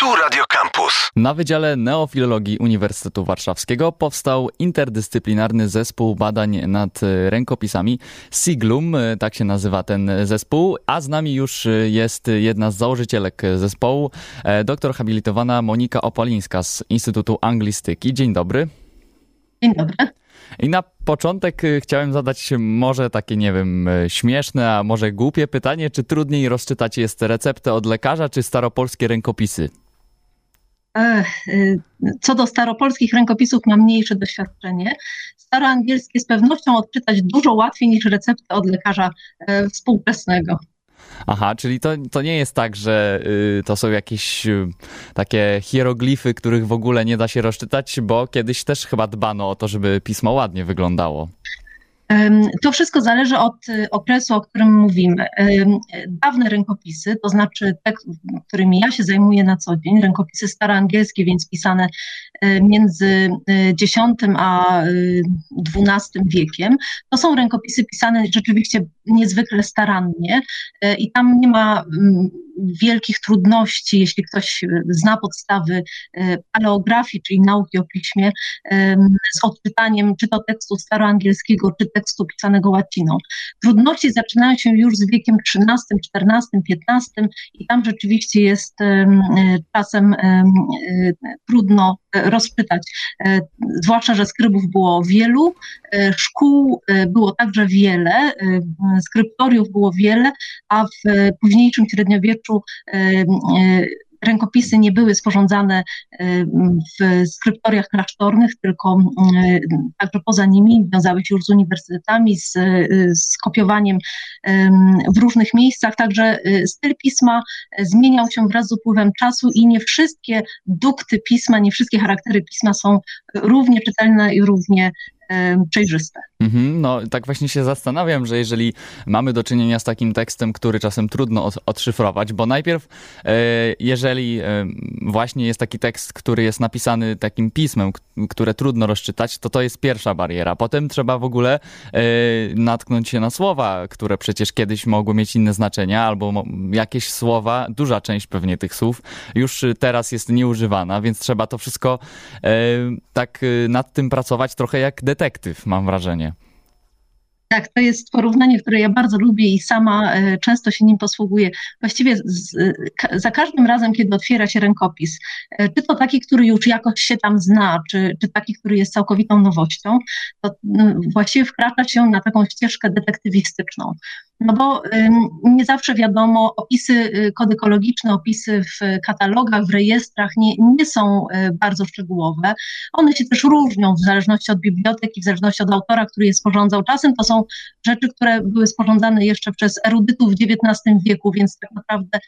Tu Radio Campus. Na Wydziale Neofilologii Uniwersytetu Warszawskiego powstał interdyscyplinarny zespół badań nad rękopisami. Siglum, tak się nazywa ten zespół, a z nami już jest jedna z założycielek zespołu, doktor habilitowana Monika Opolińska z Instytutu Anglistyki. Dzień dobry. Dzień dobry. I na początek chciałem zadać może takie, nie wiem, śmieszne, a może głupie pytanie, czy trudniej rozczytać jest receptę od lekarza, czy staropolskie rękopisy? Y, co do staropolskich rękopisów mam mniejsze doświadczenie. Staroangielskie z pewnością odczytać dużo łatwiej niż receptę od lekarza e, współczesnego. Aha, czyli to, to nie jest tak, że y, to są jakieś y, takie hieroglify, których w ogóle nie da się rozczytać, bo kiedyś też chyba dbano o to, żeby pismo ładnie wyglądało. To wszystko zależy od y, okresu, o którym mówimy. Dawne rękopisy, to znaczy te, którymi ja się zajmuję na co dzień, rękopisy staroangielskie, więc pisane między X y, a XII wiekiem, to są rękopisy pisane rzeczywiście niezwykle starannie i tam nie ma mm, wielkich trudności, jeśli ktoś zna podstawy paleografii, czyli nauki o piśmie, z odczytaniem czy to tekstu staroangielskiego, czy tekstu pisanego łaciną. Trudności zaczynają się już z wiekiem XIII, XIV, XV i tam rzeczywiście jest czasem trudno rozpytać, zwłaszcza, że skrybów było wielu, szkół było także wiele, skryptoriów było wiele, a w późniejszym średniowieczu rękopisy nie były sporządzane w skryptoriach klasztornych, tylko także poza nimi, wiązały się już z uniwersytetami, z, z kopiowaniem w różnych miejscach, także y, styl pisma zmieniał się wraz z upływem czasu i nie wszystkie dukty pisma, nie wszystkie charaktery pisma są równie czytelne i równie przejrzyste. Mhm, no tak właśnie się zastanawiam, że jeżeli mamy do czynienia z takim tekstem, który czasem trudno odszyfrować, bo najpierw e, jeżeli e, właśnie jest taki tekst, który jest napisany takim pismem, które trudno rozczytać, to to jest pierwsza bariera. Potem trzeba w ogóle e, natknąć się na słowa, które przecież kiedyś mogły mieć inne znaczenia, albo jakieś słowa, duża część pewnie tych słów już teraz jest nieużywana, więc trzeba to wszystko tak nad tym pracować trochę jak detektyw, mam wrażenie. Tak, to jest porównanie, które ja bardzo lubię i sama e, często się nim posługuję. Właściwie z, za każdym razem, kiedy otwiera się rękopis, e, czy to taki, który już jakoś się tam zna, czy, czy taki, który jest całkowitą nowością, to właściwie wkracza się na taką ścieżkę detektywistyczną no bo nie zawsze wiadomo, opisy y, kodykologiczne, opisy w katalogach, w rejestrach nie, nie są y, bardzo szczegółowe. One się też różnią w zależności od biblioteki, w zależności od autora, który je sporządzał. Czasem to są rzeczy, które były sporządzane jeszcze przez erudytów w XIX wieku, więc tak naprawdę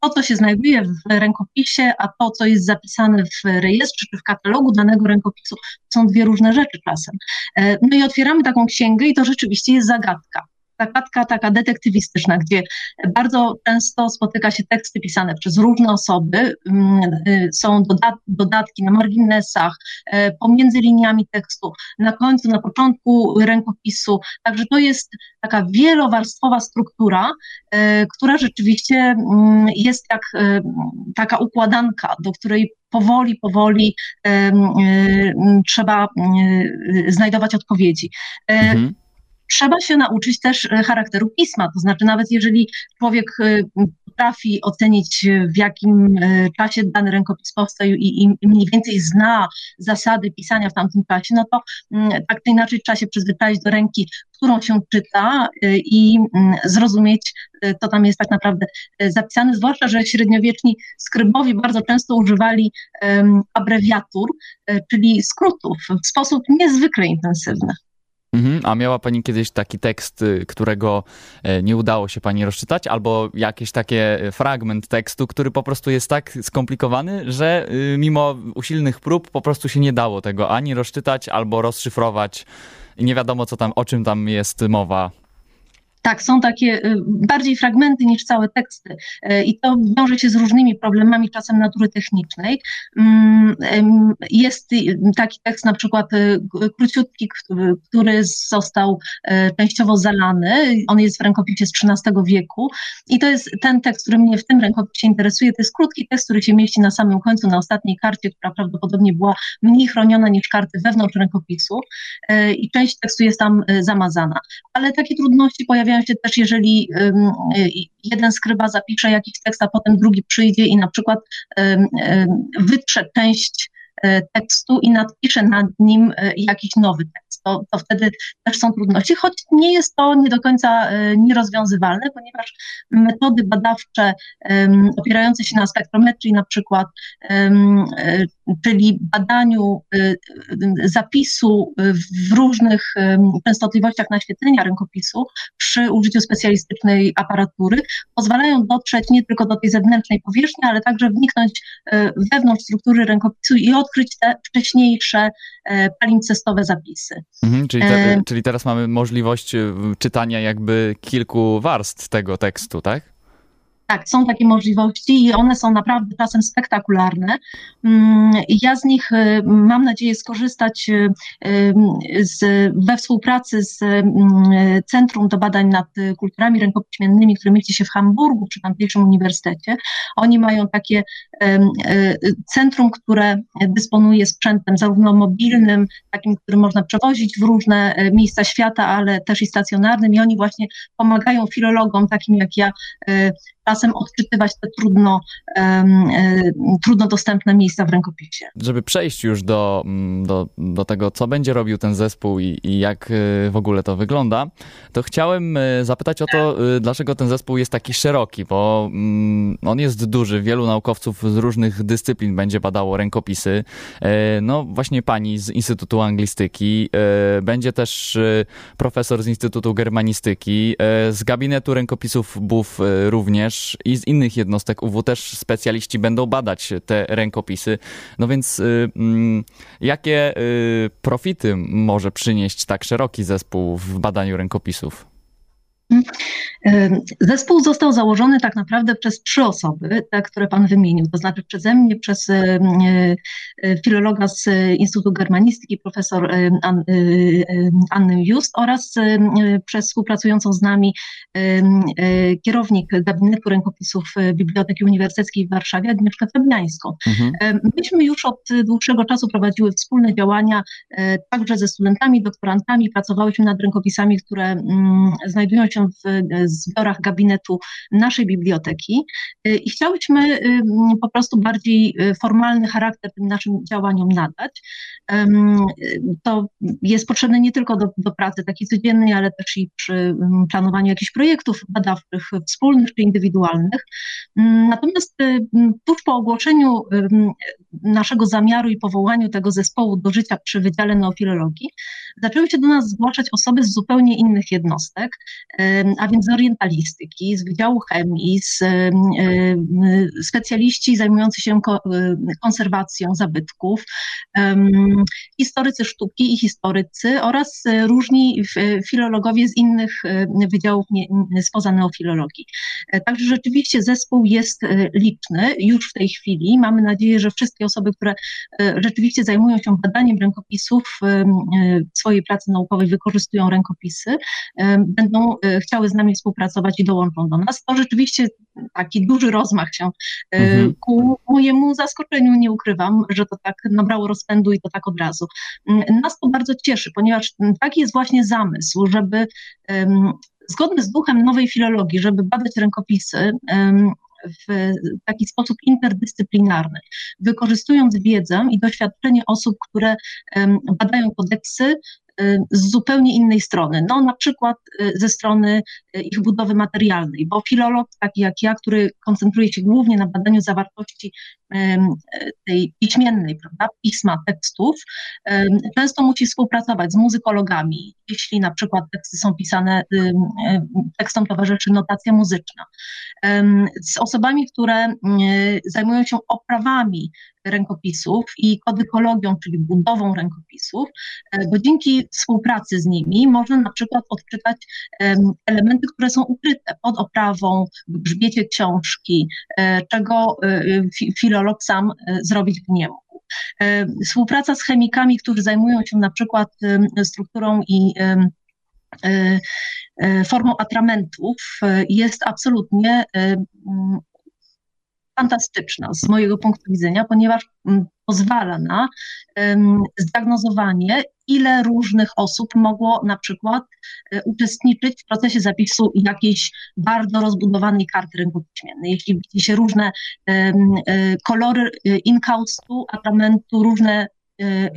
to, co się znajduje w rękopisie, a to, co jest zapisane w rejestrze czy w katalogu danego rękopisu, są dwie różne rzeczy czasem. E, no i otwieramy taką księgę i to rzeczywiście jest zagadka zagadka taka detektywistyczna, gdzie bardzo często spotyka się teksty pisane przez różne osoby, mm, y, są dodatki na marginesach, e, pomiędzy liniami tekstu, na końcu, na początku rękopisu. Także to jest taka wielowarstwowa struktura, e, która rzeczywiście mm, jest jak e, taka układanka, do której powoli, powoli trzeba znajdować odpowiedzi. Mhm trzeba się nauczyć też e, charakteru pisma. To znaczy, nawet jeżeli człowiek e, potrafi ocenić, e, w jakim czasie dany rękopis powstał i, i mniej więcej zna zasady pisania w tamtym czasie, no to mm, tak czy inaczej trzeba się przyzwyczaić do ręki, którą się czyta i mm, zrozumieć, co tam jest tak naprawdę zapisane, zwłaszcza, że średniowieczni skrybowi bardzo często używali abrewiatur, czyli skrótów w sposób niezwykle intensywny. Mhm. A miała pani kiedyś taki tekst, y, którego e, nie udało się pani rozczytać, albo jakiś taki e, fragment tekstu, który po prostu jest tak skomplikowany, że y, mimo usilnych prób po prostu się nie dało tego ani rozczytać, albo rozszyfrować i nie wiadomo co tam, o czym tam jest mowa. Tak, są takie y, bardziej fragmenty niż całe teksty y, i to wiąże się z różnymi problemami, czasem natury technicznej. Mm, jest taki tekst na przykład y, króciutki, który został częściowo zalany, on jest w rękopisie z XIII wieku i to jest ten tekst, który mnie w tym rękopisie interesuje, to jest krótki tekst, który się mieści na samym końcu, na ostatniej karcie, która prawdopodobnie była mniej chroniona niż karty wewnątrz rękopisu i część tekstu jest tam zamazana. Ale takie trudności pojawiają pojawiają się też, jeżeli jeden skryba zapisze jakiś tekst, a potem drugi przyjdzie i na przykład wytrze część e, tekstu i nadpisze nad nim e, jakiś nowy tekst. To, to wtedy też są trudności, choć nie jest to nie do końca e, nierozwiązywalne, ponieważ metody badawcze opierające się na spektrometrii na przykład, czyli badaniu y, zapisu w różnych częstotliwościach naświetlenia rękopisu przy użyciu specjalistycznej aparatury, pozwalają dotrzeć nie tylko do tej zewnętrznej powierzchni, ale także wniknąć wewnątrz struktury rękopisu i odkryć te wcześniejsze e, palimpcestowe zapisy. Mhm, czyli, te, czyli teraz mamy możliwość y, czytania jakby kilku warstw tego tekstu, tak? Tak, są takie możliwości i one są naprawdę czasem spektakularne. Mm, ja z nich y, mam nadzieję skorzystać y, y, z, we współpracy z mm, Centrum do Badań nad Kulturami Rękopiśmiennymi, które mieści się w Hamburgu przy tamtejszym uniwersytecie. Oni mają takie centrum, które dysponuje sprzętem zarówno mobilnym, takim, który można przewozić w różne miejsca świata, ale też i stacjonarnym i oni właśnie pomagają filologom takim jak ja czasem odczytywać te trudno, um, trudno dostępne miejsca w rękopisie. Żeby przejść już do, mm, do, do tego, co będzie robił ten zespół i, i jak e, w ogóle to wygląda, to chciałem e, zapytać o to, dlaczego ten zespół jest taki szeroki, bo mm, on jest duży, wielu naukowców z różnych dyscyplin będzie badało rękopisy. No właśnie pani z Instytutu Anglistyki, będzie też profesor z Instytutu Germanistyki, z gabinetu rękopisów BUF również, też i z innych jednostek UW też specjaliści będą badać te rękopisy. No więc y, mm, jakie y, profity może przynieść tak szeroki zespół w badaniu rękopisów? Zespół został założony tak naprawdę przez trzy osoby, te, które Pan wymienił, to znaczy przeze mnie, przez e, e, filologa z Instytutu Germanistyki, profesor e, Annę Just oraz przez współpracującą z nami kierownik gabinetu rękopisów Biblioteki Uniwersyteckiej w Warszawie, Agnieszkę Fabiańską. Mhm. Myśmy już od dłuższego czasu prowadziły wspólne działania także ze studentami, doktorantami, pracowałyśmy nad rękopisami, które mm, znajdują się w zbiorach gabinetu naszej biblioteki y, i chciałyśmy y, po prostu bardziej y, formalny charakter tym naszym działaniom nadać. To jest potrzebne nie tylko do, do pracy takiej codziennej, ale też i przy planowaniu jakichś projektów badawczych wspólnych czy indywidualnych. Natomiast tuż po ogłoszeniu naszego zamiaru i powołaniu tego zespołu do życia przy Wydziale Neofilologii, zaczęły się do nas zgłaszać osoby z zupełnie innych jednostek, a więc z orientalistyki, z Wydziału Chemii, z specjaliści zajmujący się konserwacją zabytków, historycy sztuki i historycy oraz różni filologowie z innych wydziałów spoza neofilologii. Także rzeczywiście zespół jest liczny już w tej chwili. Mamy nadzieję, że wszystkie osoby, które rzeczywiście zajmują się badaniem rękopisów w swojej pracy naukowej, wykorzystują rękopisy, będą chciały z nami współpracować i dołączą do nas. To rzeczywiście taki duży rozmach się e, mhm. ku mojemu zaskoczeniu nie ukrywam, że to tak nabrało rozpędu i to tak od razu. Nas to bardzo cieszy, ponieważ taki jest właśnie zamysł, żeby zgodny z duchem nowej filologii, żeby badać rękopisy, w taki sposób interdyscyplinarny, wykorzystując wiedzę i doświadczenie osób, które badają kodeksy, Y, z zupełnie innej strony, no na przykład y, ze strony y, ich budowy materialnej, bo filolog taki jak ja, który koncentruje się głównie na badaniu zawartości tej piśmiennej, prawda, pisma, tekstów, często musi współpracować z muzykologami, jeśli na przykład teksty są pisane, tekstom towarzyszy notacja muzyczna, z osobami, które zajmują się oprawami rękopisów i kodykologią, czyli budową rękopisów, e, bo dzięki współpracy z nimi można na przykład odczytać elementy elementy, które są ukryte pod oprawą, w grzbiecie książki, czego filolog sam zrobić by nie mógł. Współpraca z chemikami, którzy zajmują się na przykład strukturą i formą atramentów jest absolutnie fantastyczna z mojego punktu widzenia, ponieważ mm, pozwala na zdiagnozowanie, ile różnych osób mogło na przykład e, uczestniczyć w procesie zapisu jakiejś bardzo rozbudowanej karty rynku piśmiennej. Jeśli widzi się różne e, kolory e, inkaustu, atramentu, różne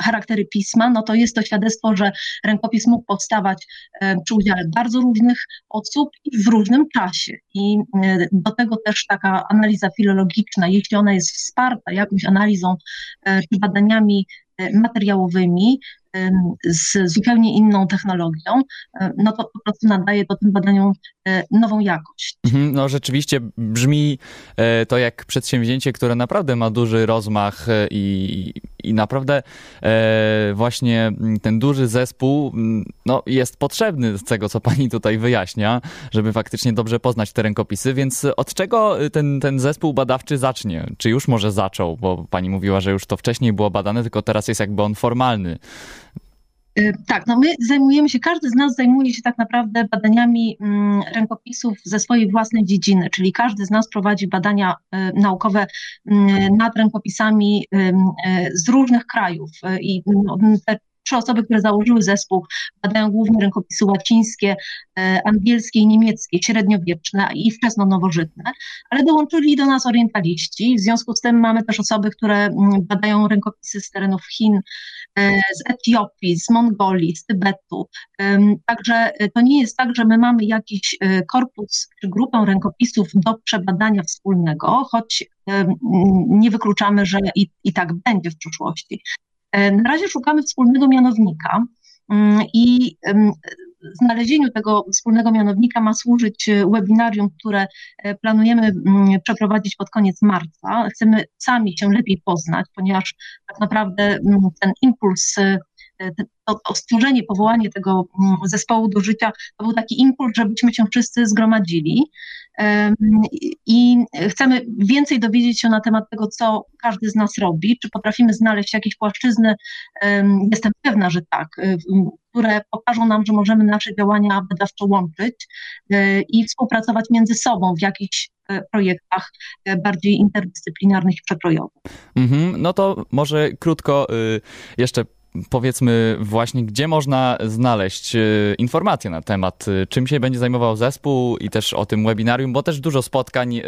charaktery pisma, no to jest to świadectwo, że rękopis mógł powstawać e, przy udziale bardzo różnych osób i w różnym czasie. I y, do tego też taka analiza filologiczna, jeśli ona jest wsparta jakąś analizą e, czy badaniami e, materiałowymi, z zupełnie inną technologią, no to po prostu nadaje to tym badaniom nową jakość. Mhm, no rzeczywiście brzmi to jak przedsięwzięcie, które naprawdę ma duży rozmach i, i naprawdę e, właśnie ten duży zespół no, jest potrzebny z tego, co pani tutaj wyjaśnia, żeby faktycznie dobrze poznać te rękopisy, więc od czego ten, ten zespół badawczy zacznie? Czy już może zaczął? Bo pani mówiła, że już to wcześniej było badane, tylko teraz jest jakby on formalny. Y, tak, no my zajmujemy się, każdy z nas zajmuje się tak naprawdę badaniami mm, rękopisów ze swojej własnej dziedziny, czyli każdy z nas prowadzi badania y, naukowe mm, nad rękopisami y, z różnych krajów i no, te trzy osoby, które założyły zespół, badają głównie rękopisy łacińskie, angielskie i niemieckie, średniowieczne i wczesno-nowożytne, ale dołączyli do nas orientaliści. W związku z tym mamy też osoby, które mm, badają rękopisy z terenów Chin, z Etiopii, z Mongolii, z Tybetu. Także e, to nie jest tak, że my mamy jakiś e, korpus czy grupę rękopisów do przebadania wspólnego, choć nie wykluczamy, że i, i tak będzie w przyszłości. Na razie szukamy wspólnego mianownika mm, i znalezieniu tego wspólnego mianownika ma służyć e, webinarium, które e, planujemy mm, przeprowadzić pod koniec marca. Chcemy sami się lepiej poznać, ponieważ tak naprawdę mm, ten impuls e, to, to stworzenie, powołanie tego mm, zespołu do życia, to był taki impuls, żebyśmy się wszyscy zgromadzili i chcemy więcej dowiedzieć się na temat tego, co każdy z nas robi, czy potrafimy znaleźć jakieś płaszczyzny, jestem pewna, że tak, które pokażą nam, że możemy nasze działania badawczo łączyć e, i współpracować między sobą w jakichś e, projektach e, bardziej interdyscyplinarnych i przekrojowych. Mhm, no to może krótko y, jeszcze powiedzmy właśnie, gdzie można znaleźć informacje na temat, czym się będzie zajmował zespół i też o tym webinarium, bo też dużo spotkań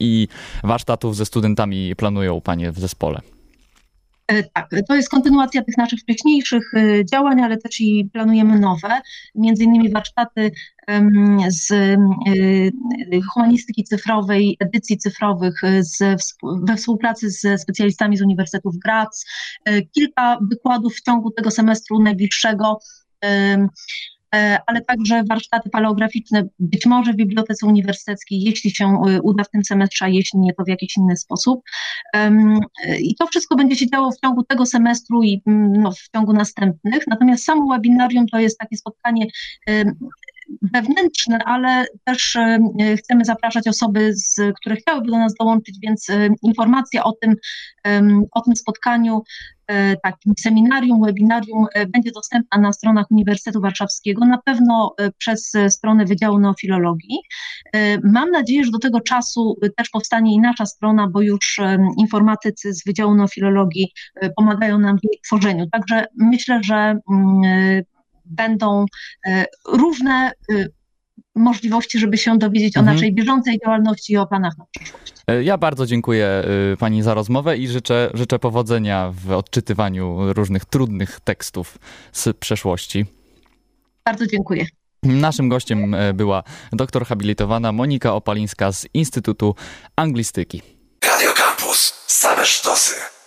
i warsztatów ze studentami planują panie w zespole. E, tak, to jest kontynuacja tych naszych wcześniejszych e, działań, ale też i planujemy nowe, między innymi warsztaty z e, humanistyki cyfrowej, edycji cyfrowych z, we współpracy ze specjalistami z Uniwersytetu w Graz, kilka wykładów w ciągu tego semestru najbliższego ale także warsztaty paleograficzne, być może w Bibliotece Uniwersyteckiej, jeśli się e, uda w tym semestrze, a jeśli nie, to w jakiś inny sposób. I to wszystko będzie się działo w ciągu tego semestru i no, w ciągu następnych. Natomiast samo webinarium to jest takie spotkanie wewnętrzne, ale też chcemy zapraszać osoby, z, które chciałyby do nas dołączyć, więc informacja o tym, o tym spotkaniu E, takim seminarium, webinarium e, będzie dostępna na stronach Uniwersytetu Warszawskiego, na pewno e, przez stronę Wydziału Neofilologii. Mam nadzieję, że do tego czasu też powstanie i nasza strona, bo już informatycy z Wydziału Neofilologii pomagają nam w jej tworzeniu. Także myślę, że mm, będą różne możliwości, żeby się dowiedzieć mhm. o naszej bieżącej działalności i o planach na przyszłość. E, ja bardzo dziękuję y, Pani za rozmowę i życzę, życzę powodzenia w odczytywaniu różnych trudnych tekstów z przeszłości. Bardzo dziękuję. Naszym gościem e, była doktor habilitowana Monika Opalińska z Instytutu Anglistyki. Radio Campus. Same sztosy.